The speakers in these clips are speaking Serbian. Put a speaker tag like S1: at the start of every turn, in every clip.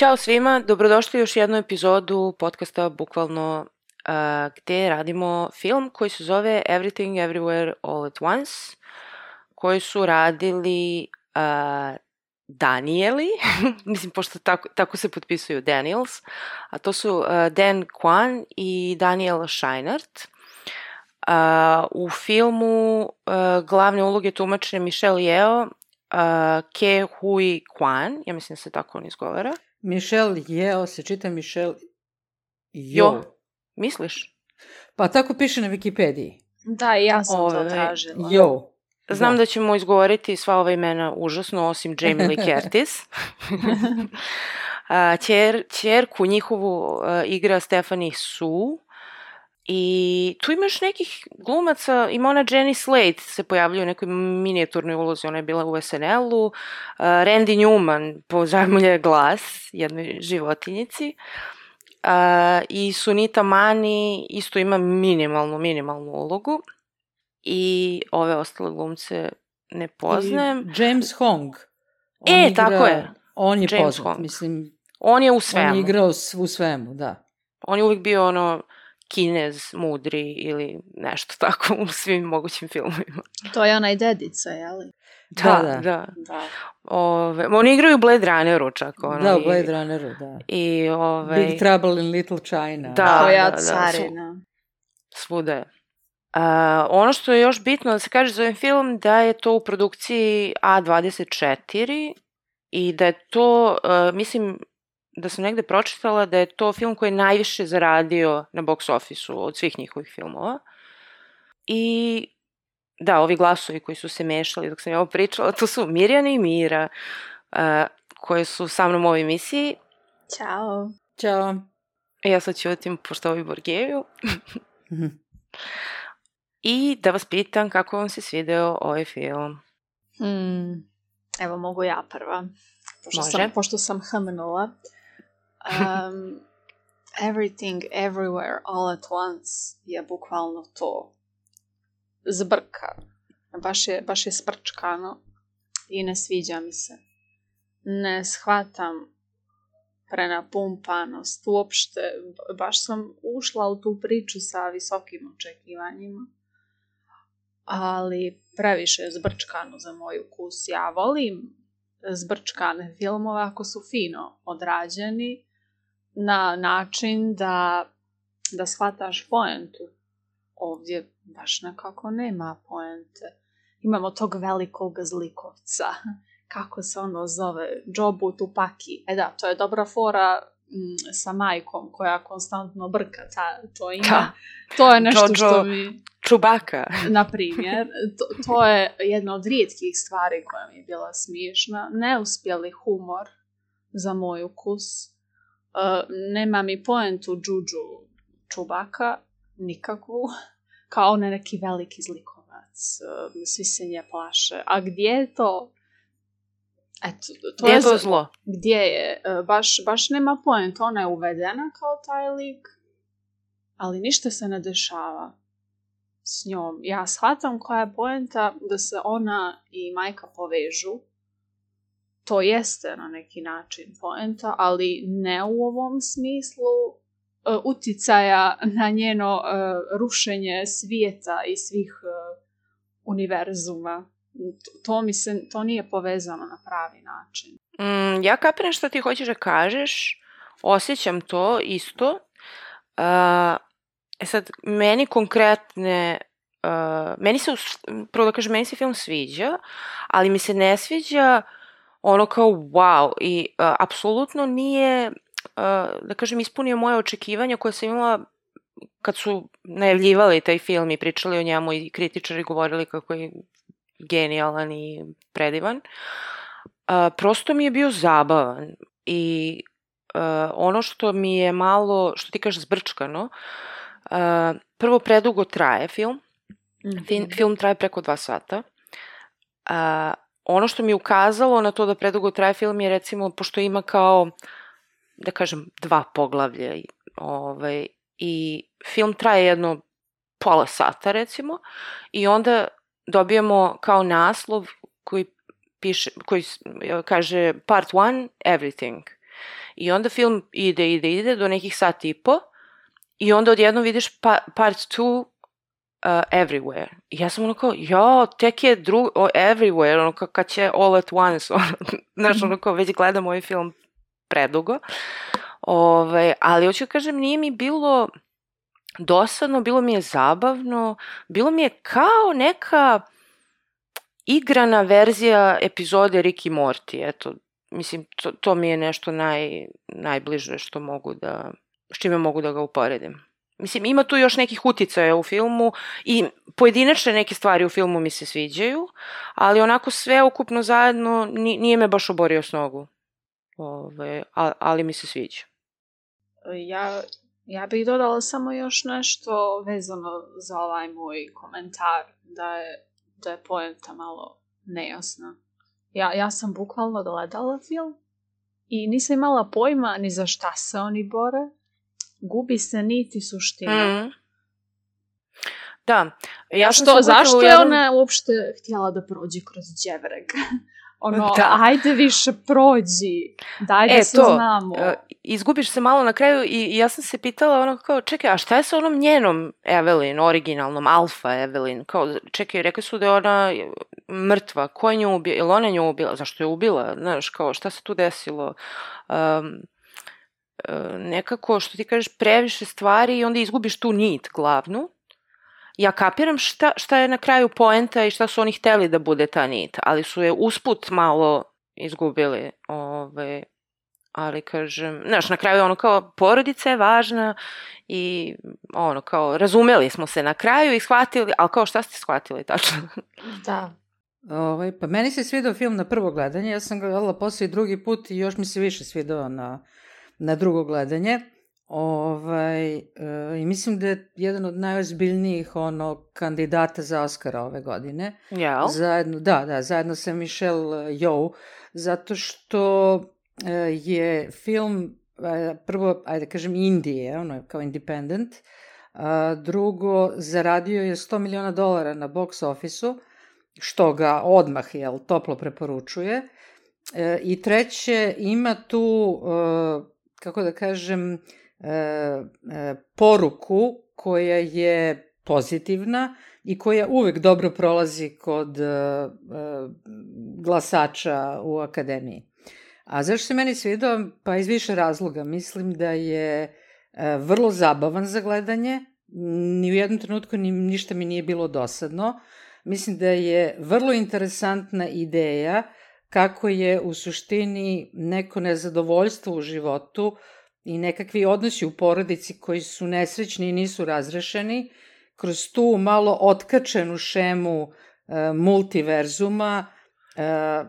S1: Ćao svima, dobrodošli u još jednu epizodu podcasta Bukvalno uh, gde radimo film koji se zove Everything Everywhere All at Once koji su radili uh, Danieli, mislim pošto tako, tako se potpisuju Daniels, a to su uh, Dan Kwan i Daniel Scheinert. Uh, u filmu uh, glavne uloge tumače Michelle Yeo, uh, Ke Hui Kwan, ja mislim da se tako on izgovara.
S2: Michelle Yeo se čita Michelle
S1: Jo.
S2: Jo.
S1: Misliš?
S2: Pa tako piše na Wikipediji.
S3: Da, i ja sam
S1: Ove,
S3: to tražila.
S2: Jo.
S1: Znam da.
S2: Da.
S1: ćemo izgovoriti sva ova imena užasno, osim Jamie Lee Curtis. A, Ćer, ćerku njihovu uh, igra Stephanie Su. I tu imaš nekih glumaca, ima ona Jenny Slate se pojavljuje u nekoj minijaturnoj ulozi, ona je bila u SNL-u. Uh, Randy Newman pozajmulje glas jednoj životinjici. Uh, I Sunita Mani isto ima minimalnu, minimalnu ulogu. I ove ostale glumce ne poznajem.
S2: I James Hong.
S1: E, tako je.
S2: On je
S1: James
S2: poznat,
S1: Hong.
S2: mislim,
S1: On je u
S2: on
S1: svemu.
S2: je igrao u svemu, da.
S1: On je uvijek bio ono kinez, mudri ili nešto tako u svim mogućim filmovima.
S3: To je onaj dedica, jeli?
S1: Da,
S2: Da,
S1: da.
S2: da.
S1: da.
S3: Da.
S1: Ove, oni igraju u Blade Runneru čak. Ono,
S2: Da, u Blade Runneru, da.
S1: I ove,
S2: Big Trouble in Little China.
S1: Da,
S3: Koja
S1: da, da,
S3: carina.
S1: svuda je. Uh, ono što je još bitno da se kaže za ovaj film da je to u produkciji A24 i da je to, uh, mislim da sam negde pročitala da je to film koji je najviše zaradio na box office-u od svih njihovih filmova. I da, ovi glasovi koji su se mešali dok sam ja ovo pričala, to su Mirjana i Mira uh, koje su sa mnom u ovoj emisiji.
S3: Ćao.
S2: Ćao.
S1: Ja sad ćutim pošto ovi Borgeju.
S2: Mhm.
S1: I da vas pitam kako vam se svideo ovaj film.
S3: Hmm. Evo, mogu ja prva. Pošto,
S1: Može.
S3: sam, pošto sam hmnula. Um, everything, everywhere, all at once je bukvalno to. Zbrka. Baš je, baš je sprčkano i ne sviđa mi se. Ne shvatam prenapumpanost uopšte. Baš sam ušla u tu priču sa visokim očekivanjima. Ali previše je zbrčkano za moj ukus. Ja volim zbrčkane filmove ako su fino odrađeni na način da, da shvataš poentu. Ovdje baš nekako nema poente. Imamo tog velikog zlikovca. Kako se ono zove? Jobu Tupaki. E da, to je dobra fora mm, sa majkom koja konstantno brka. Ta, to ima.
S1: Da.
S3: To je nešto
S1: Jojo.
S3: što mi...
S1: Čubaka.
S3: Na primjer, to, to je jedna od rijetkih stvari koja mi je bila smiješna. Neuspjeli humor za moj ukus. Uh, nema mi poentu Džuđu Čubaka, nikakvu. Kao on je neki veliki zlikovac. Uh, svi se nje plaše. A gdje je to? Eto, to
S1: Gdje je to zlo?
S3: gdje je, e, baš, baš nema point, ona je uvedena kao taj lik, ali ništa se ne dešava s njom. Ja shvatam koja je poenta da se ona i majka povežu, to jeste na neki način poenta, ali ne u ovom smislu e, uticaja na njeno e, rušenje svijeta i svih e, univerzuma. To, mi se, to nije povezano na pravi način.
S1: Mm, ja kapiram što ti hoćeš da kažeš, osjećam to isto. Uh, e sad, meni konkretne, uh, meni se, prvo da kažem, meni se film sviđa, ali mi se ne sviđa ono kao wow i uh, apsolutno nije, uh, da kažem, ispunio moje očekivanja koje sam imala kad su najavljivali taj film i pričali o njemu i kritičari govorili kako je genijalan i predivan. Uh, prosto mi je bio zabavan i ono što mi je malo, što ti kažeš zbrčkano, uh, prvo predugo traje film, Fin,
S3: Mhm.
S1: film traje preko dva sata. A, ono što mi je ukazalo na to da predugo traje film je recimo, pošto ima kao, da kažem, dva poglavlja ovaj, i film traje jedno pola sata recimo i onda dobijamo kao naslov koji piše, koji kaže part one, everything. I onda film ide, ide, ide do nekih sat i po i onda odjednom vidiš pa, part two, uh, everywhere. I ja sam ono kao, jo, tek je drug, o, everywhere, ono kao kad će all at once, ono, znaš, ono kao već gledam ovaj film predugo. Ove, ali hoću da kažem, nije mi bilo dosadno, bilo mi je zabavno, bilo mi je kao neka igrana verzija epizode Rick i Morty, eto, mislim, to, to mi je nešto naj, najbliže što mogu da, s čime mogu da ga uporedim. Mislim, ima tu još nekih uticaja u filmu i pojedinačne neke stvari u filmu mi se sviđaju, ali onako sve ukupno zajedno ni- nije me baš oborio s nogu. Ove, ali mi se sviđa.
S3: Ja, ja bih dodala samo još nešto vezano za ovaj moj komentar, da je, da je poenta malo nejasna. Ja, ja sam bukvalno gledala film i nisam imala pojma ni za šta se oni bore. Gubi se niti suština.
S1: Mm. Da, ja
S3: Što, zašto je
S1: jednom-
S3: ona uopšte htjela da prođe kroz dževreg? ono,
S1: Da.
S3: ajde više prođi, daj da
S1: E,
S3: se
S1: to,
S3: znamo.
S1: e, izgubiš se malo na kraju i, i ja sam se pitala ono kao, čekaj, a šta je sa onom njenom Evelyn, originalnom, Alfa Evelyn? Kao, čekaj, rekli su da je ona mrtva, ko je nju ubila? Je li ona nju ubila? Zašto je ubila? Znaš, kao, šta se tu desilo? Um, nekako, što ti kažeš, previše stvari i onda izgubiš tu nit glavnu. Ja kapiram šta, šta je na kraju poenta i šta su oni hteli da bude ta nit, ali su je usput malo izgubili. Ove, ali kažem, znaš, na kraju ono kao porodica je važna i ono kao razumeli smo se na kraju i shvatili, ali kao šta ste shvatili tačno?
S3: Da.
S2: Ovaj, pa meni se svidao film na prvo gledanje, ja sam ga gledala posle i drugi put i još mi se više svidao na, na drugo gledanje. Ovaj, e, I mislim da je jedan od najozbiljnijih ono, kandidata za Oscara ove godine.
S1: Jel?
S2: Zajedno, da, da, zajedno sa Michelle Yeoh, zato što e, je film, e, prvo, ajde da kažem, Indije, ono je kao independent, a, drugo, zaradio je 100 miliona dolara na box office-u, što ga odmah, jel, toplo preporučuje. E, I treće, ima tu, e, kako da kažem, e, e, poruku koja je pozitivna i koja uvek dobro prolazi kod e, glasača u akademiji. A zašto se meni svidao? Pa iz više razloga. Mislim da je vrlo zabavan za gledanje. Ni u jednom trenutku ni, ništa mi nije bilo dosadno. Mislim da je vrlo interesantna ideja kako je u suštini neko nezadovoljstvo u životu i nekakvi odnosi u porodici koji su nesrećni i nisu razrešeni, kroz tu malo otkačenu šemu e, multiverzuma e,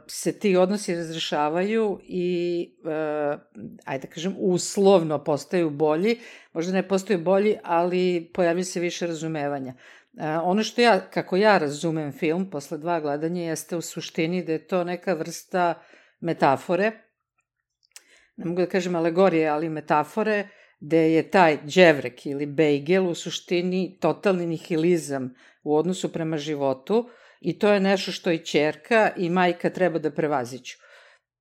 S2: se ti odnosi razrešavaju i, e, ajde da kažem, uslovno postaju bolji. Možda ne postaju bolji, ali pojavlja se više razumevanja. Ono što ja, kako ja razumem film posle dva gledanja, jeste u suštini da je to neka vrsta metafore, ne mogu da kažem alegorije, ali metafore, gde je taj dževrek ili bejgel u suštini totalni nihilizam u odnosu prema životu i to je nešto što i čerka i majka treba da prevaziću.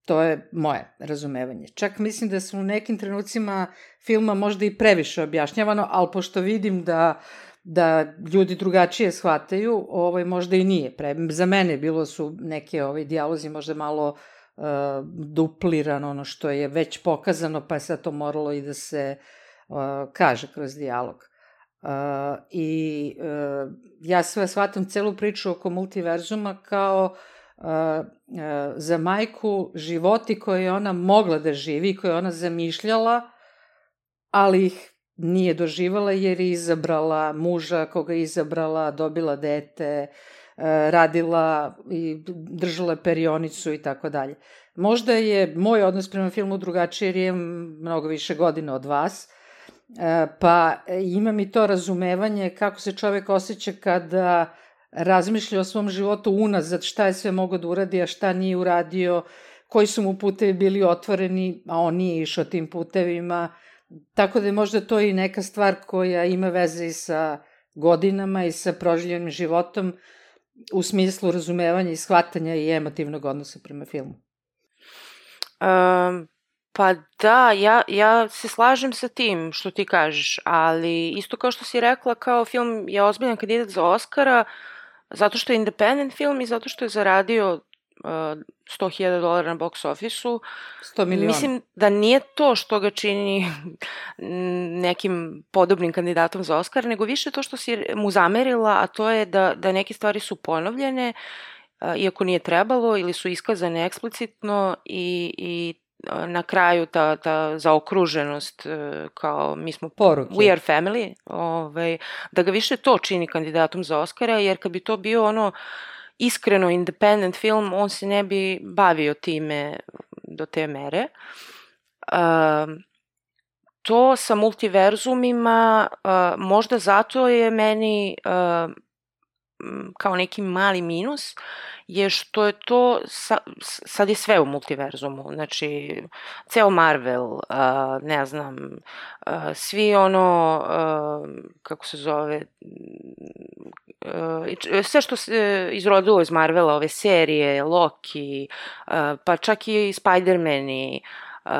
S2: To je moje razumevanje. Čak mislim da su u nekim trenucima filma možda i previše objašnjavano, ali pošto vidim da da ljudi drugačije shvataju, ovaj možda i nije. Pre, za mene bilo su neke ovaj dijalozi možda malo uh, dupliran ono što je već pokazano, pa je sad to moralo i da se uh, kaže kroz dijalog. Uh, I uh, ja sve shvatam celu priču oko multiverzuma kao uh, uh, za majku životi koje je ona mogla da živi, koje je ona zamišljala, ali ih nije doživala jer je izabrala muža koga je izabrala, dobila dete, radila i držala perionicu i tako dalje. Možda je moj odnos prema filmu drugačiji jer je mnogo više godina od vas, e, pa imam i to razumevanje kako se čovek osjeća kada razmišlja o svom životu unazad, šta je sve mogo da uradi, a šta nije uradio, koji su mu putevi bili otvoreni, a on nije išao tim putevima. Tako da je možda to i neka stvar koja ima veze i sa godinama i sa proživljenim životom u smislu razumevanja i shvatanja i emotivnog odnosa prema filmu.
S1: Um, pa da, ja, ja se slažem sa tim što ti kažeš, ali isto kao što si rekla, kao film je ozbiljan kandidat za Oscara, zato što je independent film i zato što je zaradio 100.000 dolara na box office-u.
S2: 100 miliona.
S1: Mislim da nije to što ga čini nekim podobnim kandidatom za Oscar, nego više to što si mu zamerila, a to je da, da neke stvari su ponovljene iako nije trebalo ili su iskazane eksplicitno i, i na kraju ta, ta zaokruženost kao mi smo
S2: Poruke.
S1: we are family, ovaj, da ga više to čini kandidatom za Oscara, jer kad bi to bio ono iskreno independent film, on se ne bi bavio time do te mere. Uh, to sa multiverzumima, uh, možda zato je meni uh, kao neki mali minus je što je to, sa, sad je sve u multiverzumu, znači ceo Marvel, uh, ne znam, uh, svi ono, uh, kako se zove, uh, sve što se izrodilo iz Marvela, ove serije, Loki, uh, pa čak i Spider-Man-i,
S2: Uh,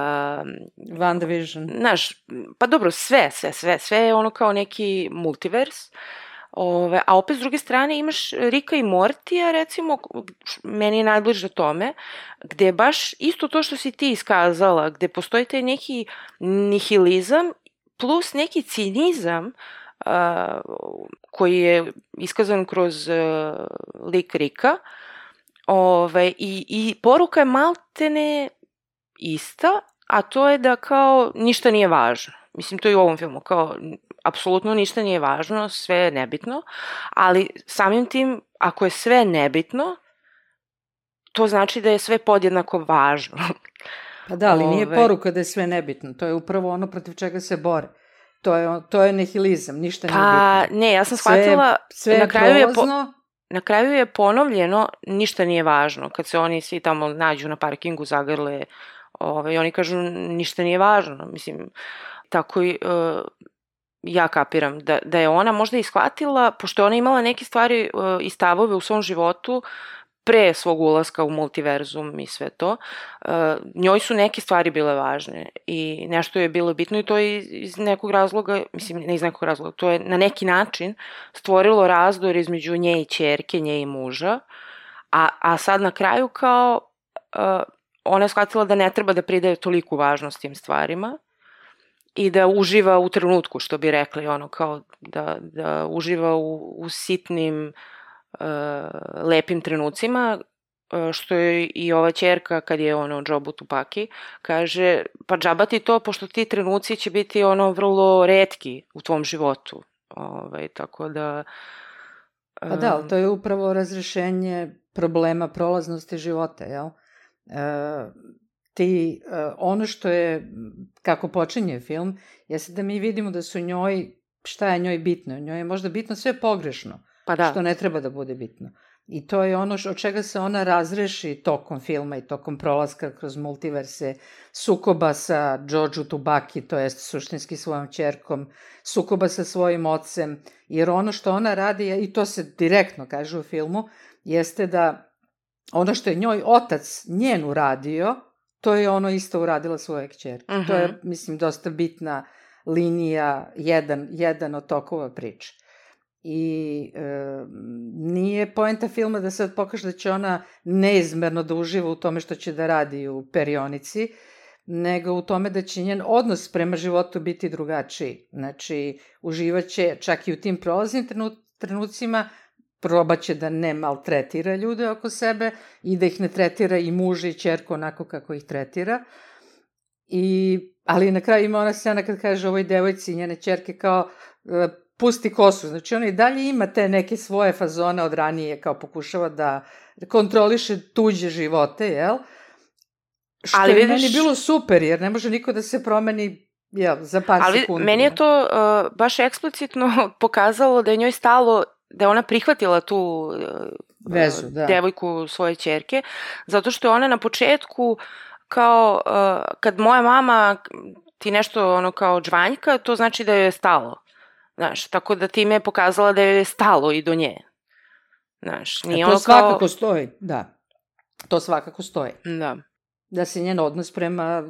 S2: WandaVision.
S1: Znaš, pa dobro, sve, sve, sve, sve je ono kao neki multivers. Uh, Ove, a opet s druge strane imaš Rika i Mortija, recimo, meni je najbliže tome, gde baš isto to što si ti iskazala, gde postoji taj neki nihilizam plus neki cinizam uh, koji je iskazan kroz uh, lik Rika. Ove, i, I poruka je maltene ista, a to je da kao ništa nije važno. Mislim, to i u ovom filmu, kao apsolutno ništa nije važno, sve je nebitno, ali samim tim, ako je sve nebitno, to znači da je sve podjednako važno.
S2: Pa da, ali nije poruka da je sve nebitno, to je upravo ono protiv čega se bore. To je, to je nihilizam, ništa
S1: pa,
S2: nije bitno.
S1: Pa, ne, ja sam shvatila, sve, sve na kraju je po, na kraju je ponovljeno, ništa nije važno, kad se oni svi tamo nađu na parkingu, zagrle, ovaj, oni kažu ništa nije važno, mislim, tako i, uh, ja kapiram da, da je ona možda ishvatila, pošto je ona imala neke stvari uh, i stavove u svom životu pre svog ulaska u multiverzum i sve to, uh, njoj su neke stvari bile važne i nešto je bilo bitno i to je iz nekog razloga, mislim ne iz nekog razloga, to je na neki način stvorilo razdor između nje i čerke, nje i muža, a, a sad na kraju kao uh, ona je shvatila da ne treba da pridaje toliku važnost tim stvarima i da uživa u trenutku, što bi rekli, ono, kao da, da uživa u, u sitnim, uh, lepim trenucima, uh, što je i ova čerka, kad je ono džobu Tupaki, kaže, pa džaba ti to, pošto ti trenuci će biti ono vrlo redki u tvom životu. Ovaj, tako da...
S2: Um, pa da, to je upravo razrešenje problema prolaznosti života, jel? Uh, ti, uh, ono što je, kako počinje film, jeste da mi vidimo da su njoj, šta je njoj bitno? Njoj je možda bitno sve pogrešno,
S1: pa da.
S2: što ne treba da bude bitno. I to je ono od čega se ona razreši tokom filma i tokom prolaska kroz multiverse, sukoba sa Jojo Tubaki, to jest suštinski svojom čerkom, sukoba sa svojim ocem, jer ono što ona radi, i to se direktno kaže u filmu, jeste da ono što je njoj otac njen uradio, to je ono isto uradila svoje kćerke. Uh -huh. To je, mislim, dosta bitna linija, jedan, jedan od tokova priče. I e, nije poenta filma da sad pokaže da će ona neizmerno da uživa u tome što će da radi u perionici, nego u tome da će njen odnos prema životu biti drugačiji. Znači, uživaće čak i u tim prolaznim trenucima, probaće da ne maltretira ljude oko sebe i da ih ne tretira i muža i čerku onako kako ih tretira. I, ali na kraju ima ona scena kad kaže ovoj devojci njene čerke kao e, pusti kosu. Znači, ona i dalje ima te neke svoje fazone od ranije, kao pokušava da kontroliše tuđe živote, jel? Što Ali vidiš... je meni bilo super, jer ne može niko da se promeni jel, za par
S1: Ali
S2: sekundi.
S1: meni je to uh, baš eksplicitno pokazalo da je njoj stalo da je ona prihvatila tu uh,
S2: vezu, da.
S1: devojku svoje čerke, zato što je ona na početku kao uh, kad moja mama ti nešto ono kao džvanjka, to znači da joj je stalo. Znaš, tako da time je pokazala da joj je stalo i do nje. Znaš,
S2: nije e, to ono svakako kao... stoji, da. To svakako stoji.
S1: Da.
S2: Da se njen odnos prema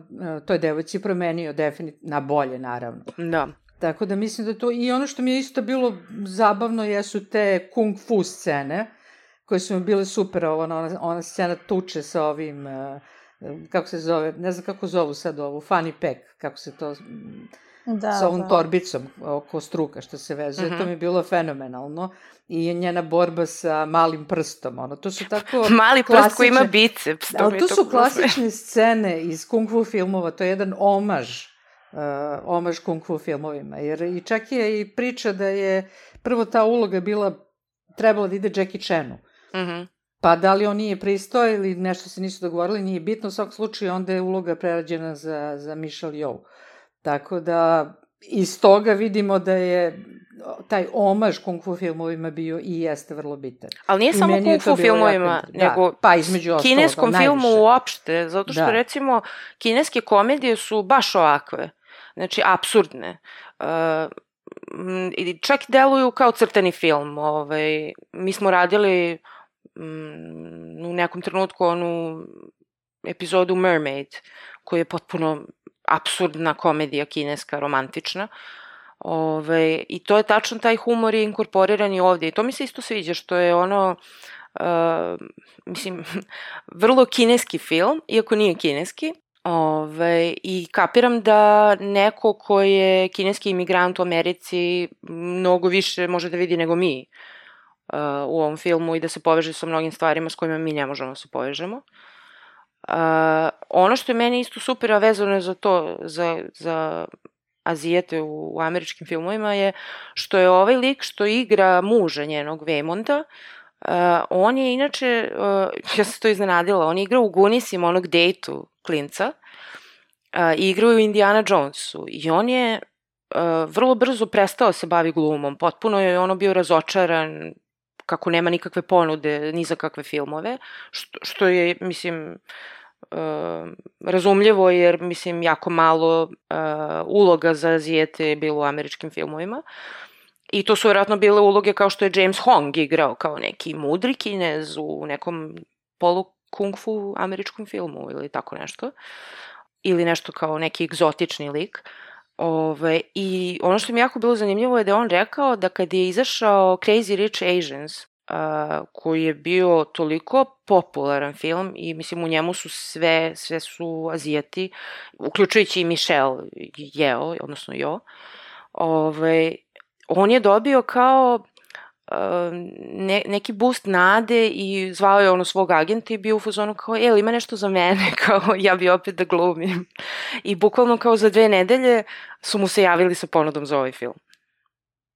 S2: toj devojci promenio definitivno, na bolje naravno.
S1: Da.
S2: Tako da mislim da to, i ono što mi je isto bilo zabavno jesu te kung fu scene, koje su mi bile super, ovo, ona, ona scena tuče sa ovim, uh, kako se zove, ne znam kako zovu sad ovu, funny pack, kako se to, da, sa ovom da. torbicom oko struka što se vezuje, uh -huh. to mi je bilo fenomenalno i njena borba sa malim prstom, ono, to su tako
S1: Mali klasične... prst koji ima biceps,
S2: to ali to su klasične scene iz kung fu filmova, to je jedan omaž, uh, omaž kung fu filmovima, jer i čak je i priča da je prvo ta uloga bila, trebala da ide Jackie Chanu,
S1: Mhm. -huh.
S2: Pa da li on nije pristao ili nešto se nisu dogovorili, nije bitno. U svakom slučaju onda je uloga prerađena za, za Michelle Yeoh. Tako da iz toga vidimo da je taj omaž kung fu filmovima bio i jeste vrlo bitan.
S1: Ali nije I samo kung fu filmovima, da, nego
S2: pa između
S1: kineskom najviše. filmu uopšte, zato što da. recimo kineske komedije su baš ovakve, znači absurdne. Uh, i čak deluju kao crtani film. Ovaj, mi smo radili mm, u nekom trenutku onu epizodu Mermaid, koja je potpuno absurdna komedija kineska, romantična. Ove, I to je tačno taj humor je inkorporiran i ovdje. I to mi se isto sviđa, što je ono, uh, mislim, vrlo kineski film, iako nije kineski. Ove, I kapiram da neko ko je kineski imigrant u Americi mnogo više može da vidi nego mi uh, u ovom filmu i da se poveže sa mnogim stvarima s kojima mi ne možemo da se povežemo. Uh, ono što je meni isto super, a vezano je za to, za, za Azijete u, u američkim filmovima je što je ovaj lik što igra muža njenog Vemonda, uh, on je inače, uh, ja sam to iznenadila, on igra u Gunisima onog dejtu klinca i igrao u Indiana Jonesu i on je vrlo brzo prestao da se bavi glumom, potpuno je ono bio razočaran kako nema nikakve ponude ni za kakve filmove, što, je, mislim, uh, razumljivo jer, mislim, jako malo uh, uloga za Azijete je bilo u američkim filmovima. I to su vjerojatno bile uloge kao što je James Hong igrao kao neki mudri kinez u nekom polu kung fu američkom filmu ili tako nešto. Ili nešto kao neki egzotični lik. Ove, I ono što mi jako bilo zanimljivo je da on rekao da kad je izašao Crazy Rich Asians, uh, koji je bio toliko popularan film i mislim u njemu su sve, sve su Azijati, uključujući i Michelle Yeo, odnosno Jo, ove, on je dobio kao ne, neki boost nade i zvao je ono svog agenta i bio u fazonu kao, e, ima nešto za mene, kao ja bi opet da glumim. I bukvalno kao za dve nedelje su mu se javili sa ponudom za ovaj film.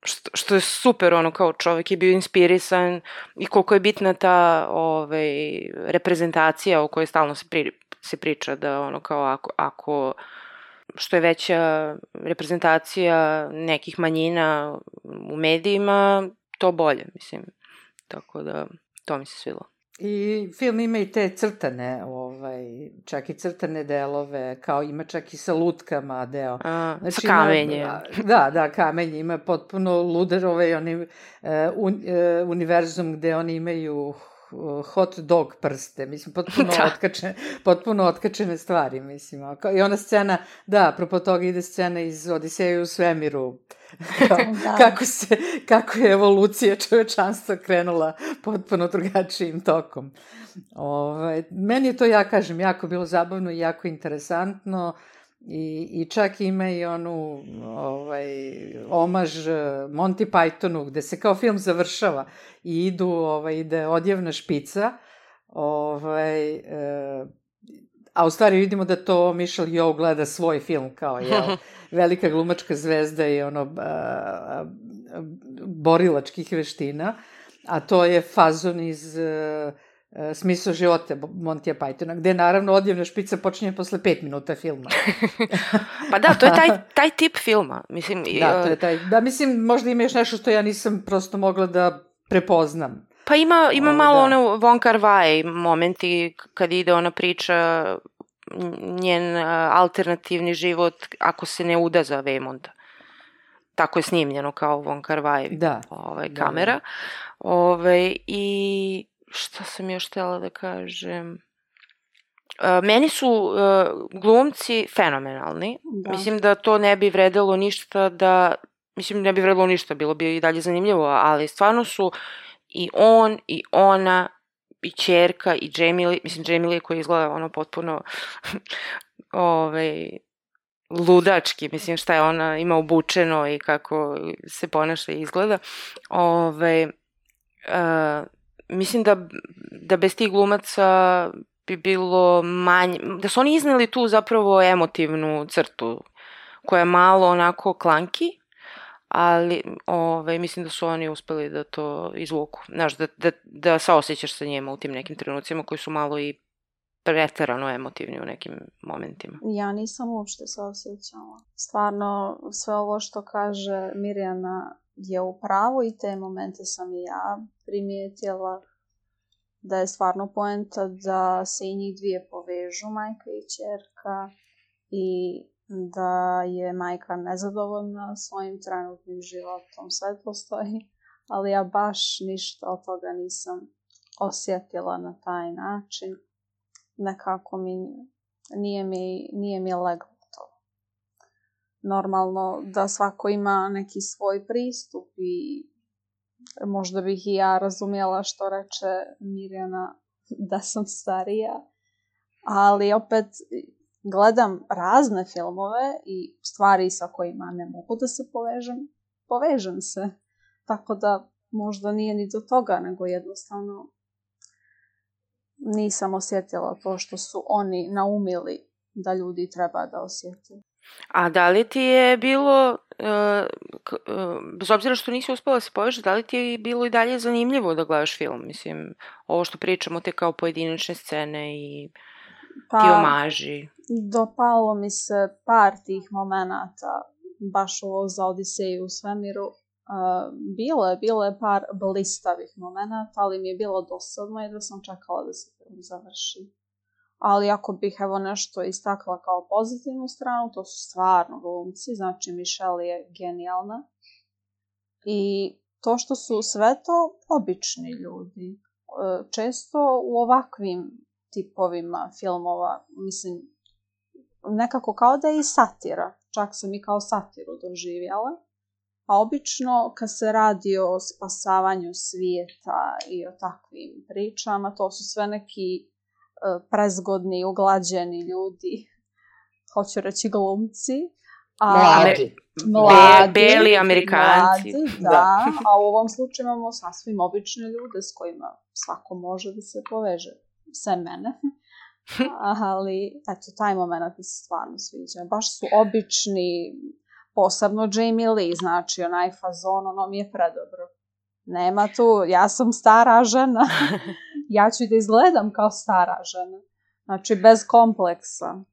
S1: Što, što je super, ono, kao čovek je bio inspirisan i koliko je bitna ta ovaj, reprezentacija o kojoj stalno se, pri, se priča, da ono, kao ako, ako što je veća reprezentacija nekih manjina u medijima, to bolje, mislim. Tako da, to mi se svilo.
S2: I film ima i te crtane, ovaj, čak i crtane delove, kao ima čak i sa lutkama deo.
S1: A, znači, sa kamenjem. Ima,
S2: da, da, kamenje, ima potpuno luder ovaj, oni, uh, un, uh, univerzum gde oni imaju hot dog prste, mislim, potpuno, da. otkačene, potpuno otkačene stvari, mislim. I ona scena, da, apropo toga ide scena iz Odiseja u svemiru, da. kako, se, kako je evolucija čovečanstva krenula potpuno drugačijim tokom. Ove, ovaj, meni je to, ja kažem, jako bilo zabavno i jako interesantno. Uh, I, I čak ima i onu ovaj, omaž eh, Monty Pythonu gde se kao film završava i idu, ovaj, ide odjevna špica ovaj, e, a u stvari vidimo da to Michelle Yeoh gleda svoj film kao je velika glumačka zvezda i ono a, a, borilačkih veština, a to je fazon iz a, smisla života Montija Pythona, gde naravno odjevna špica počinje posle pet minuta filma.
S1: pa da, to je taj, taj tip filma. Mislim,
S2: da, to je taj. Da, mislim, možda ima još nešto što ja nisam prosto mogla da prepoznam.
S1: Pa ima, ima o, malo da. one Von Kar Wai momenti kad ide ona priča njen alternativni život ako se ne uda za Vejmonda. Tako je snimljeno kao Von Kar Wai
S2: da.
S1: ovaj, kamera. Da, da. Ove, I šta sam još htela da kažem? Uh, meni su uh, glumci fenomenalni. Da. Mislim da to ne bi vredelo ništa da... Mislim, ne bi vredelo ništa, bilo bi i dalje zanimljivo, ali stvarno su i on i ona i čerka i Jamie mislim Jamie koji izgleda ono potpuno ovaj, ludački, mislim šta je ona ima obučeno i kako se ponaša i izgleda. Ove, uh, mislim da, da bez tih glumaca bi bilo manje, da su oni izneli tu zapravo emotivnu crtu koja je malo onako klanki, ali ovaj, mislim da su oni uspeli da to izvuku. Znaš, da, da, da saosećaš sa njima u tim nekim trenucima koji su malo i preterano emotivni u nekim momentima.
S3: Ja nisam uopšte saosećala. Stvarno, sve ovo što kaže Mirjana je u pravu i te momente sam i ja primijetila da je stvarno poenta da se i njih dvije povežu, majka i čerka, i da je majka nezadovoljna svojim trenutnim životom, sve postoji, ali ja baš ništa od toga nisam osjetila na taj način. Nekako mi nije mi, nije mi leglo. Normalno da svako ima neki svoj pristup i možda bih i ja razumjela što reče Mirjana da sam starija, ali opet gledam razne filmove i stvari sa kojima ne mogu da se povežem, povežem se. Tako da možda nije ni do toga, nego jednostavno nisam osjetila to što su oni naumili da ljudi treba da osjeti.
S1: A da li ti je bilo, uh, uh, bez obzira što nisi uspela da se povežeš, da li ti je bilo i dalje zanimljivo da gledaš film? Mislim, ovo što pričamo te kao pojedinačne scene i pa, ti omaži.
S3: Dopalo mi se par tih momenata, baš ovo za Odiseju u svemiru. Uh, bilo je, bilo je par blistavih momenata, ali mi je bilo dosadno i da sam čekala da se film završi. Ali ako bih evo nešto istakla kao pozitivnu stranu, to su stvarno glumci, znači Michelle je genijalna. I to što su sve to obični ljudi. Često u ovakvim tipovima filmova, mislim, nekako kao da je i satira. Čak sam i kao satiru doživjela. A obično kad se radi o spasavanju svijeta i o takvim pričama, to su sve neki prezgodni, uglađeni ljudi, hoću reći glumci.
S2: A, mladi.
S3: Mladi.
S1: Be, beli amerikanci.
S3: Mladi, da. da. A u ovom slučaju imamo sasvim obične ljude s kojima svako može da se poveže. Sve mene. ali eto, taj moment mi se stvarno sviđa. Baš su obični, posebno Jamie Lee, znači onaj fazon, ono mi je predobro. Nema tu, ja sam stara žena, ja ću da izgledam kao stara žena. Znači, bez kompleksa.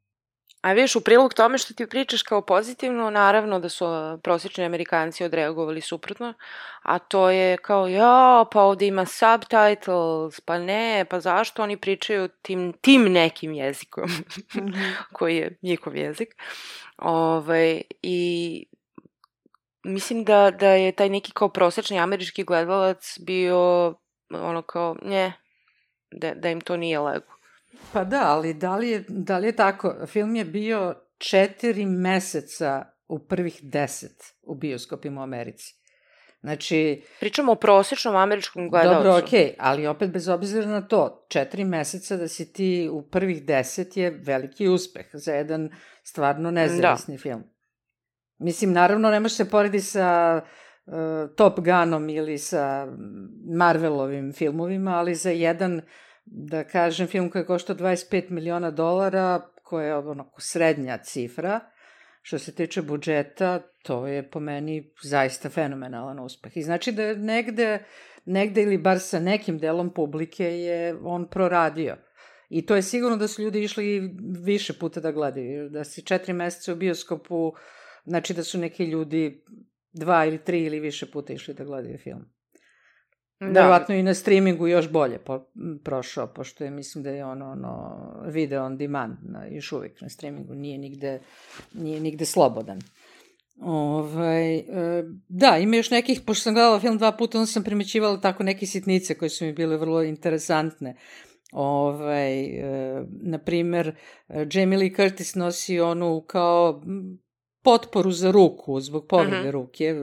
S1: A vidiš, u prilog tome što ti pričaš kao pozitivno, naravno da su prosječni Amerikanci odreagovali suprotno, a to je kao, ja, pa ovde ima subtitles, pa ne, pa zašto oni pričaju tim, tim nekim jezikom, -hmm. koji je njihov jezik. Ove, ovaj, I mislim da, da je taj neki kao prosečni američki gledalac bio ono kao, nje, da, da im to nije lego.
S2: Pa da, ali da li, je, da li je tako? Film je bio četiri meseca u prvih deset u bioskopima u Americi. Znači...
S1: Pričamo o prosječnom američkom gledalcu.
S2: Dobro, okej, okay, ali opet bez obzira na to, četiri meseca da si ti u prvih deset je veliki uspeh za jedan stvarno nezavisni da. film. Mislim, naravno, ne može se poredi sa uh, Top Gunom ili sa Marvelovim filmovima, ali za jedan da kažem, film koji je koštao 25 miliona dolara, koja je onako srednja cifra, što se tiče budžeta, to je po meni zaista fenomenalan uspeh. I znači da je negde, negde ili bar sa nekim delom publike je on proradio. I to je sigurno da su ljudi išli više puta da gledaju. Da si četiri meseca u bioskopu, znači da su neki ljudi dva ili tri ili više puta išli da gledaju film. Da. Verovatno i na streamingu još bolje po, prošao, pošto je, mislim da je ono, ono video on demand na, još uvijek na streamingu, nije nigde, nije nigde slobodan. Ovaj, e, da, ima još nekih, pošto sam gledala film dva puta, onda sam primećivala tako neke sitnice koje su mi bile vrlo interesantne. Ovaj, e, na primer, Jamie Lee Curtis nosi onu kao potporu za ruku, zbog povrede mm -hmm. ruke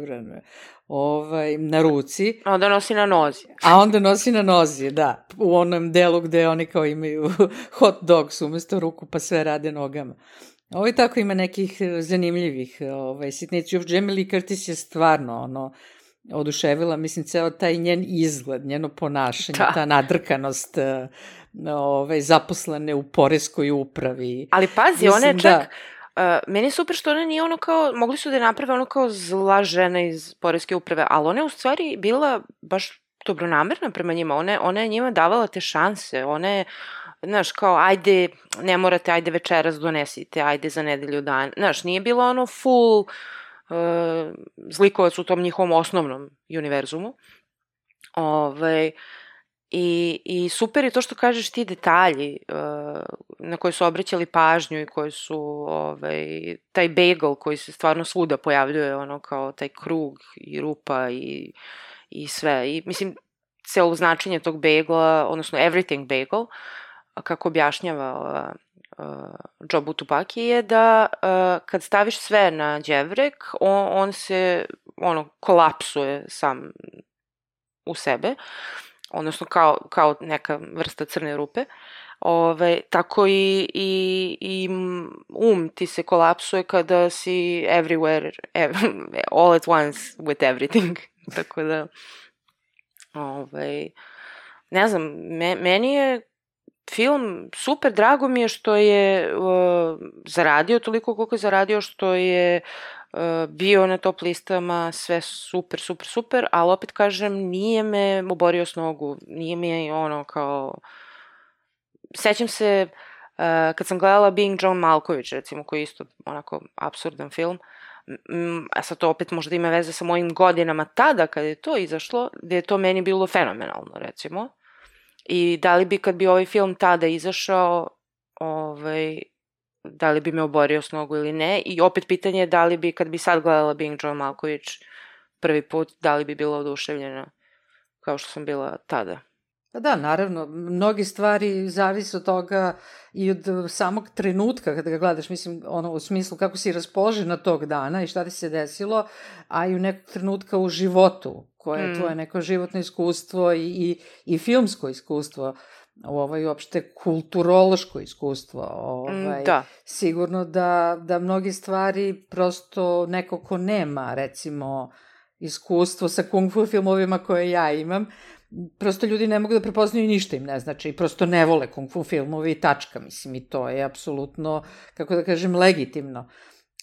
S2: ovaj, na ruci.
S1: A onda nosi na nozi.
S2: A onda nosi na nozi, da. U onom delu gde oni kao imaju hot dogs umesto ruku pa sve rade nogama. Ovo i tako ima nekih zanimljivih ovaj, sitnici. Još Jamie Lee Curtis je stvarno ono, oduševila, mislim, ceo taj njen izgled, njeno ponašanje, da. ta nadrkanost ovaj, zaposlene u poreskoj upravi.
S1: Ali pazi, mislim, ona je čak... Da, Uh, meni je super što ona nije ono kao, mogli su da je naprave ono kao zla žena iz Poreske uprave, ali ona je u stvari bila baš dobronamerna prema njima, ona, ona je njima davala te šanse, ona je, znaš, kao, ajde, ne morate, ajde večeras donesite, ajde za nedelju dan, znaš, nije bila ono full uh, zlikovac u tom njihovom osnovnom univerzumu. Ovaj, I, I super je to što kažeš ti detalji uh, na koje su obraćali pažnju i koji su ovaj, taj bagel koji se stvarno svuda pojavljuje, ono kao taj krug i rupa i, i sve. I mislim, celo značenje tog bagela, odnosno everything bagel, kako objašnjava uh, uh, Joe Butupaki je da uh, kad staviš sve na đevrek, on, on se ono kolapsuje sam u sebe. Uh, odnosno kao, kao neka vrsta crne rupe. Ove, tako i, i, i um ti se kolapsuje kada si everywhere, ev, all at once with everything. tako da, ove, ne znam, me, meni je film super, drago mi je što je uh, zaradio toliko koliko je zaradio, što je bio na top listama, sve super, super, super, ali opet kažem, nije me oborio s nogu, nije mi ono kao... Sećam se, uh, kad sam gledala Being John Malkovich, recimo, koji je isto onako absurdan film, a sad to opet možda ima veze sa mojim godinama tada kada je to izašlo, gde je to meni bilo fenomenalno, recimo. I da li bi kad bi ovaj film tada izašao, ovaj, da li bi me oborio s nogu ili ne. I opet pitanje je da li bi, kad bi sad gledala Bing John Malković prvi put, da li bi bila oduševljena kao što sam bila tada.
S2: Pa da, naravno, mnogi stvari zavise od toga i od samog trenutka kada ga gledaš, mislim, ono, u smislu kako si raspoložena tog dana i šta ti se desilo, a i u nekog trenutka u životu, koje je mm. tvoje neko životno iskustvo i, i, i filmsko iskustvo ovaj uopšte kulturološko iskustvo. Ovaj, da. Sigurno da, da mnogi stvari prosto neko ko nema, recimo, iskustvo sa kung fu filmovima koje ja imam, prosto ljudi ne mogu da prepoznaju ništa im ne znači, prosto ne vole kung fu filmove i tačka, mislim, i to je apsolutno, kako da kažem, legitimno.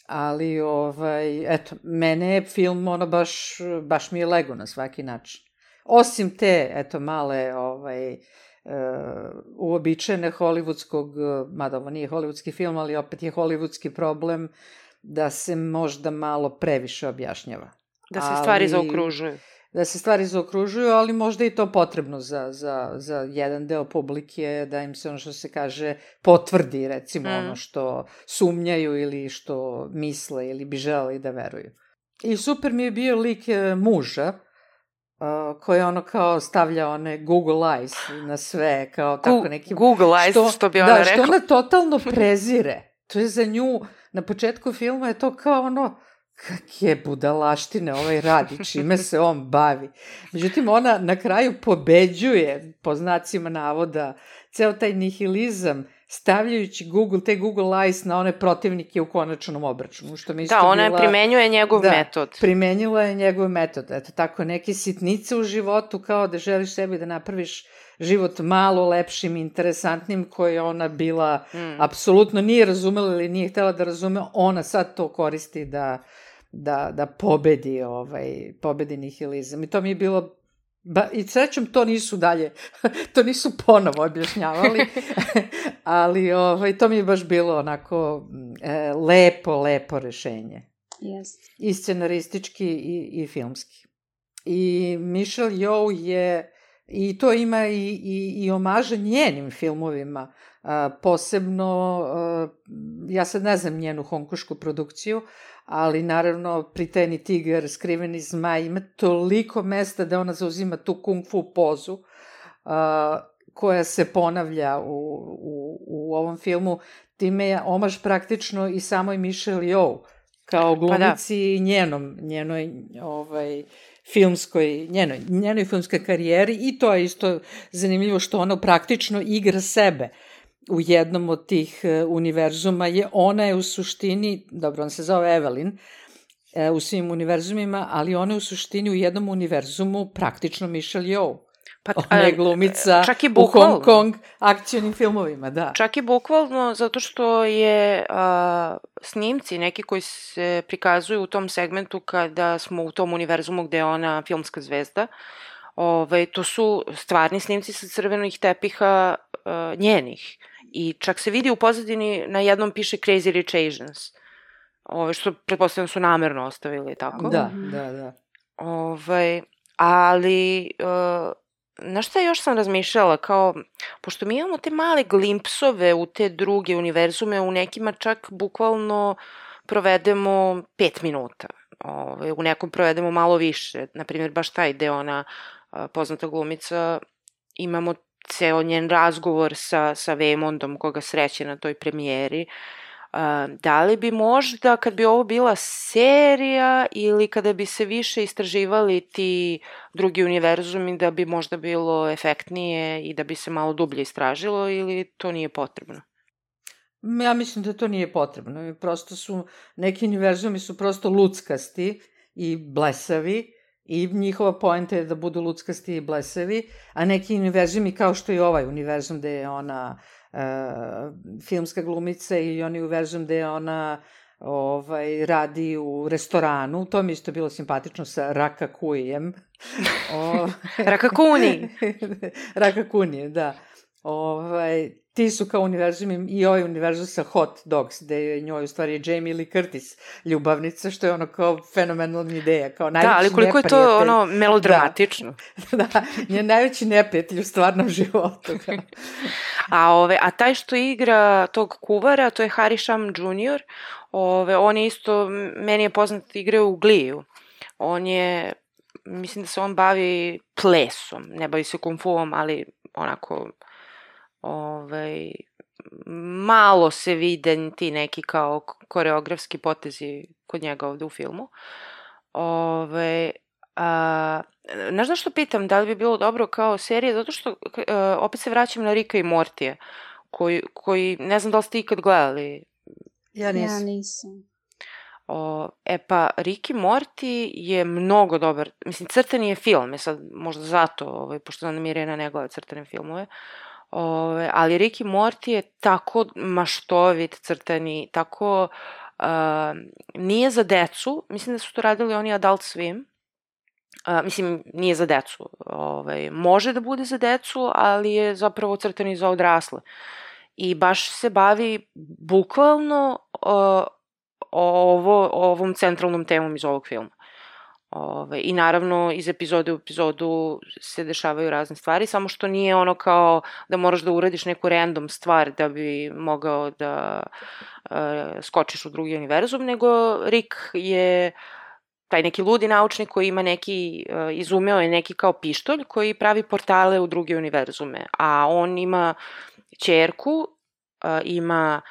S2: Ali, ovaj, eto, mene je film, ono, baš, baš mi je lego na svaki način. Osim te, eto, male, ovaj, uobičajene hollywoodskog, mada ovo nije hollywoodski film, ali opet je hollywoodski problem da se možda malo previše objašnjava.
S1: Da se stvari ali, zaokružuju.
S2: Da se stvari zaokružuju, ali možda i to potrebno za, za, za jedan deo publike, da im se ono što se kaže potvrdi, recimo mm. ono što sumnjaju ili što misle ili bi želeli da veruju. I super mi je bio lik e, muža, uh, koji ono kao stavlja one Google Eyes na sve, kao tako neki...
S1: Google Eyes, što, što bi ona da, rekla.
S2: Da, što ona totalno prezire. To je za nju, na početku filma je to kao ono, kakje budalaštine ovaj radi, čime se on bavi. Međutim, ona na kraju pobeđuje, po znacima navoda, ceo taj nihilizam stavljajući Google, te Google Eyes na one protivnike u konačnom obračunu, što mi isto
S1: Da, ona bila, primenjuje njegov da, metod.
S2: primenjila je njegov metod. Eto, tako neke sitnice u životu, kao da želiš sebi da napraviš život malo lepšim, interesantnim, koje je ona bila,
S1: Mm.
S2: apsolutno nije razumela ili nije htela da razume, ona sad to koristi da, da, da pobedi, ovaj, pobedi nihilizam. I to mi je bilo Ba, I srećom to nisu dalje, to nisu ponovo objašnjavali, ali ovaj, to mi je baš bilo onako e, lepo, lepo rešenje.
S3: Yes.
S2: I scenaristički i, i filmski. I Michelle Yeoh je, i to ima i, i, i omaža njenim filmovima, a, posebno, a, ja sad ne znam njenu honkošku produkciju, ali naravno Priteni tigar, skriveni zmaj, ima toliko mesta da ona zauzima tu kung fu pozu, a, koja se ponavlja u, u, u ovom filmu, time je omaž praktično i samoj Michelle Yeoh, kao glumici pa da. njenom, njenoj ovaj, filmskoj, njenoj, njenoj filmskoj karijeri i to je isto zanimljivo što ona praktično igra sebe u jednom od tih uh, univerzuma je ona je u suštini, dobro, on se zove Evelyn, uh, u svim univerzumima, ali ona je u suštini u jednom univerzumu praktično Michelle Yeoh. Pa, Ona je glumica čak i u Hong Kong akcijnim filmovima, da.
S1: Čak i bukvalno zato što je a, snimci neki koji se prikazuju u tom segmentu kada smo u tom univerzumu gde je ona filmska zvezda, ovaj, to su stvarni snimci sa crvenih tepiha a, njenih. I čak se vidi u pozadini na jednom piše Crazy Rich Asians. Ove, što pretpostavljam su namerno ostavili, tako?
S2: Da, da, da.
S1: Ovaj, ali... Uh, na šta još sam razmišljala, kao, pošto mi imamo te male glimpsove u te druge univerzume, u nekima čak bukvalno provedemo pet minuta. Ove, u nekom provedemo malo više. Naprimjer, baš taj gde ona, poznata glumica, imamo ceo njen razgovor sa, sa Vemondom koga sreće na toj premijeri. Uh, da li bi možda, kad bi ovo bila serija ili kada bi se više istraživali ti drugi univerzumi, da bi možda bilo efektnije i da bi se malo dublje istražilo ili to nije potrebno?
S2: Ja mislim da to nije potrebno. Prosto su, neki univerzumi su prosto luckasti i blesavi i njihova poenta je da budu luckasti i blesavi, a neki univerzumi kao što je ovaj univerzum gde je ona filmska glumica i oni univerzum gde je ona ovaj, radi u restoranu, to mi isto bilo simpatično sa Rakakuijem.
S1: o... Rakakuni!
S2: Rakakuni, da. Ovaj, ti su kao univerzum i ovaj univerzum sa Hot Dogs, gde je njoj u stvari Jamie Lee Curtis ljubavnica, što je ono kao fenomenalna ideja, kao najveći
S1: Da, ali koliko je to ono melodramatično.
S2: Da, da njen najveći neprijatelj u stvarnom životu.
S1: a, ove, a taj što igra tog kuvara, to je Harry Sham Jr., ove, on je isto, meni je poznat igra u Gliju. On je, mislim da se on bavi plesom, ne bavi se kung fuom, ali onako ovaj, malo se vide ti neki kao koreografski potezi kod njega ovde u filmu. Ove, a, znaš zašto pitam da li bi bilo dobro kao serija? Zato što a, opet se vraćam na Rika i Mortije, koji, koji ne znam da li ste ikad gledali.
S2: Ja nisam.
S3: Ja nisam.
S1: O, e pa, Rick i Morty je mnogo dobar, mislim, crtani je film, je sad možda zato, ovaj, pošto mi Irena ne gleda crtane filmove, Ove, ali Rick i Morty je tako maštovit crtani, tako uh, nije za decu, mislim da su to radili oni Adult Swim, uh, mislim nije za decu, ovaj, može da bude za decu, ali je zapravo crtani za odrasle. I baš se bavi bukvalno uh, ovo, ovom centralnom temom iz ovog filma. Ove, I naravno iz epizode u epizodu se dešavaju razne stvari, samo što nije ono kao da moraš da uradiš neku random stvar da bi mogao da uh, skočiš u drugi univerzum, nego Rick je taj neki ludi naučnik koji ima neki, uh, izumeo je neki kao pištolj koji pravi portale u druge univerzume, a on ima čerku, uh, ima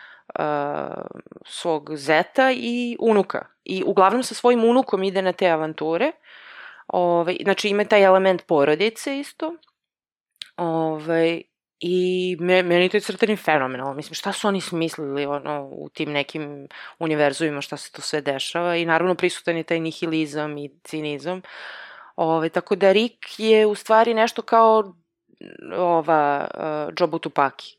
S1: svog zeta i unuka. I uglavnom sa svojim unukom ide na te avanture. Ove, znači ima taj element porodice isto. Ove, I me, meni to je crtani fenomenalno. Mislim, šta su oni smislili ono, u tim nekim univerzumima, šta se to sve dešava. I naravno prisutan je taj nihilizam i cinizam. Ove, tako da Rick je u stvari nešto kao ova uh, Jobu Tupaki.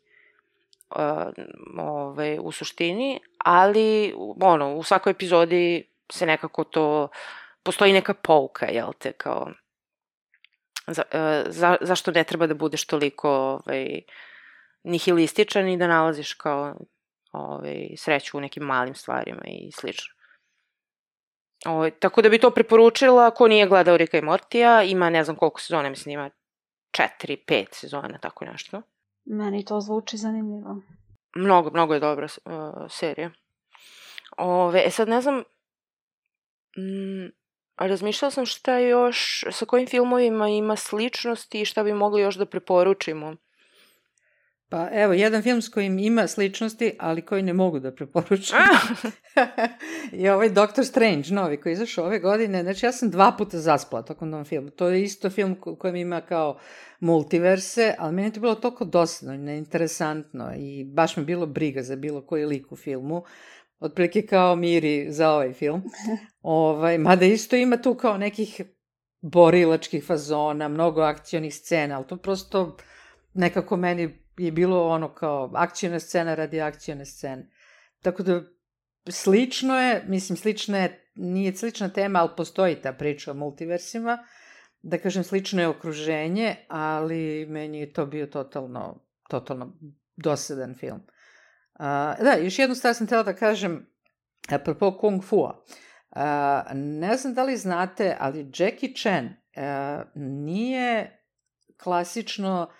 S1: Uh, ovaj, u suštini, ali ono, u svakoj epizodi se nekako to, postoji neka pouka, jel te, kao za, uh, za, zašto ne treba da budeš toliko ovaj, nihilističan i da nalaziš kao ovaj, sreću u nekim malim stvarima i slično. Ovaj, tako da bi to preporučila ko nije gledao Rika i Mortija, ima ne znam koliko sezona, mislim ima četiri, pet sezona, tako nešto.
S3: Meni to zvuči zanimljivo.
S1: Mnogo, mnogo je dobra uh, serija. Ove, e sad ne znam, mm, razmišljala sam šta još, sa kojim filmovima ima sličnosti i šta bi mogli još da preporučimo.
S2: Pa evo, jedan film s kojim ima sličnosti, ali koji ne mogu da preporučim. je ovaj Doctor Strange, novi, koji je izašao ove godine. Znači, ja sam dva puta zaspala tokom tom filmu. To je isto film kojem ima kao multiverse, ali meni je to bilo toliko dosadno i neinteresantno i baš mi bilo briga za bilo koji lik u filmu. Otprilike kao miri za ovaj film. ovaj, mada isto ima tu kao nekih borilačkih fazona, mnogo akcionih scena, ali to prosto nekako meni je bilo ono kao akcijna scena radi akcijne scene. Tako da slično je, mislim slično je, nije slična tema, ali postoji ta priča o multiversima, da kažem slično je okruženje, ali meni je to bio totalno, totalno dosadan film. Uh, da, još jednu stvar sam htela da kažem, apropo Kung Fu-a. Uh, ne znam da li znate, ali Jackie Chan uh, nije klasično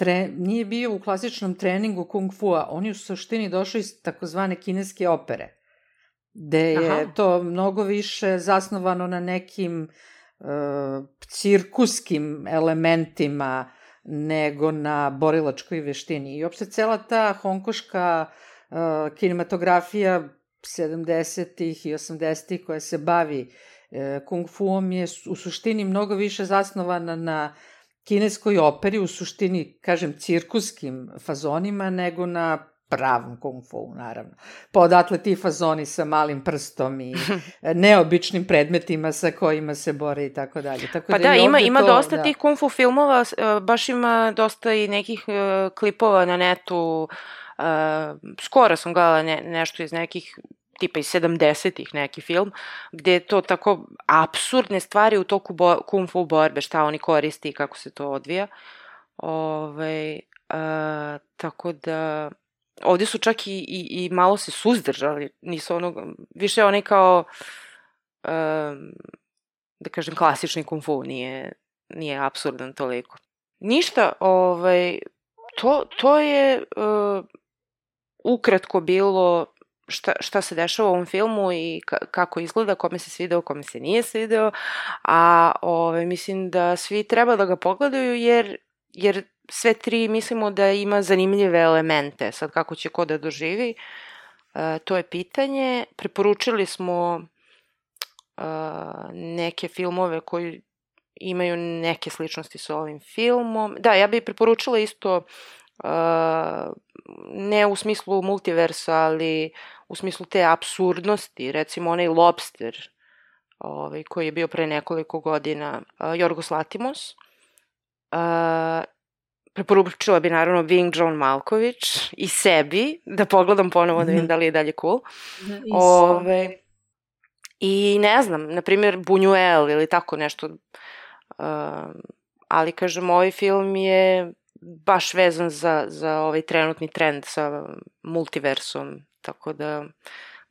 S2: tre, nije bio u klasičnom treningu kung fu-a, on je u suštini došao iz takozvane kineske opere, gde je Aha. to mnogo više zasnovano na nekim uh, cirkuskim elementima nego na borilačkoj veštini. I uopšte cela ta honkoška uh, kinematografija 70-ih i 80-ih koja se bavi uh, kung fuom je u suštini mnogo više zasnovana na kineskoj operi, u suštini, kažem, cirkuskim fazonima, nego na pravom kung fu, naravno. Pa odatle ti fazoni sa malim prstom i neobičnim predmetima sa kojima se bore i tako dalje. Tako
S1: pa da, da ima, ima to, dosta da. tih kung fu filmova, e, baš ima dosta i nekih uh, klipova na netu, uh, skoro sam gledala ne, nešto iz nekih tipa iz 70-ih neki film, gde je to tako absurdne stvari u toku bo, kung fu borbe, šta oni koristi i kako se to odvija. Ove, a, tako da, ovde su čak i, i, i malo se suzdržali, nisu onog, više oni kao, a, da kažem, klasični kung fu, nije, nije absurdan toliko. Ništa, ovaj, to, to je uh, ukratko bilo šta, šta se dešava u ovom filmu i kako izgleda, kome se svideo, kome se nije svideo, a ove, mislim da svi treba da ga pogledaju jer, jer sve tri mislimo da ima zanimljive elemente. Sad kako će ko da doživi, e, to je pitanje. Preporučili smo e, neke filmove koji imaju neke sličnosti sa ovim filmom. Da, ja bih preporučila isto ne u smislu multiversa, ali u smislu te absurdnosti, recimo onaj Lobster, ovaj, koji je bio pre nekoliko godina, uh, Jorgos Latimos, uh, preporučila bi naravno Wing John Malković i sebi, da pogledam ponovo da vidim da li je dalje cool. Da, Ove, ovaj, I ne znam, na primjer Buñuel ili tako nešto. Uh, ali kažem, ovaj film je baš vezan za, za ovaj trenutni trend sa multiversom, tako da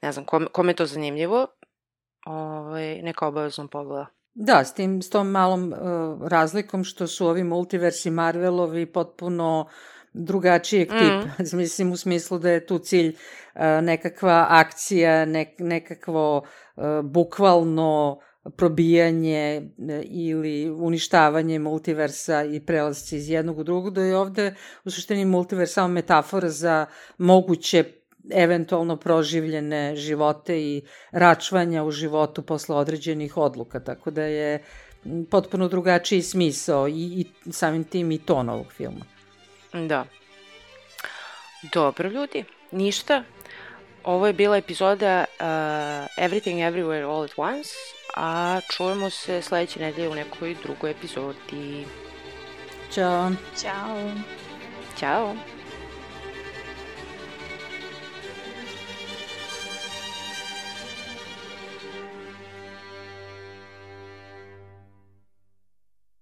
S1: ne znam, kome, kome je to zanimljivo, ovaj, neka obavezno pogleda.
S2: Da, s, tim, s tom malom uh, razlikom što su ovi multiversi Marvelovi potpuno drugačijeg mm. tipa. Mislim u smislu da je tu cilj uh, nekakva akcija, nek, nekakvo uh, bukvalno probijanje e, ili uništavanje multiversa i prelasci iz jednog u drugog, da je ovde u suštini multivers samo metafora za moguće eventualno proživljene živote i račvanja u životu posle određenih odluka, tako da je potpuno drugačiji smisao i, i samim tim i ton ovog filma.
S1: Da. Dobro ljudi, ništa. Ovo je bila epizoda uh, Everything Everywhere All at Once a čujemo se sledeće nedelje u nekoj drugoj epizodi.
S2: Ćao.
S3: Ćao.
S1: Ćao.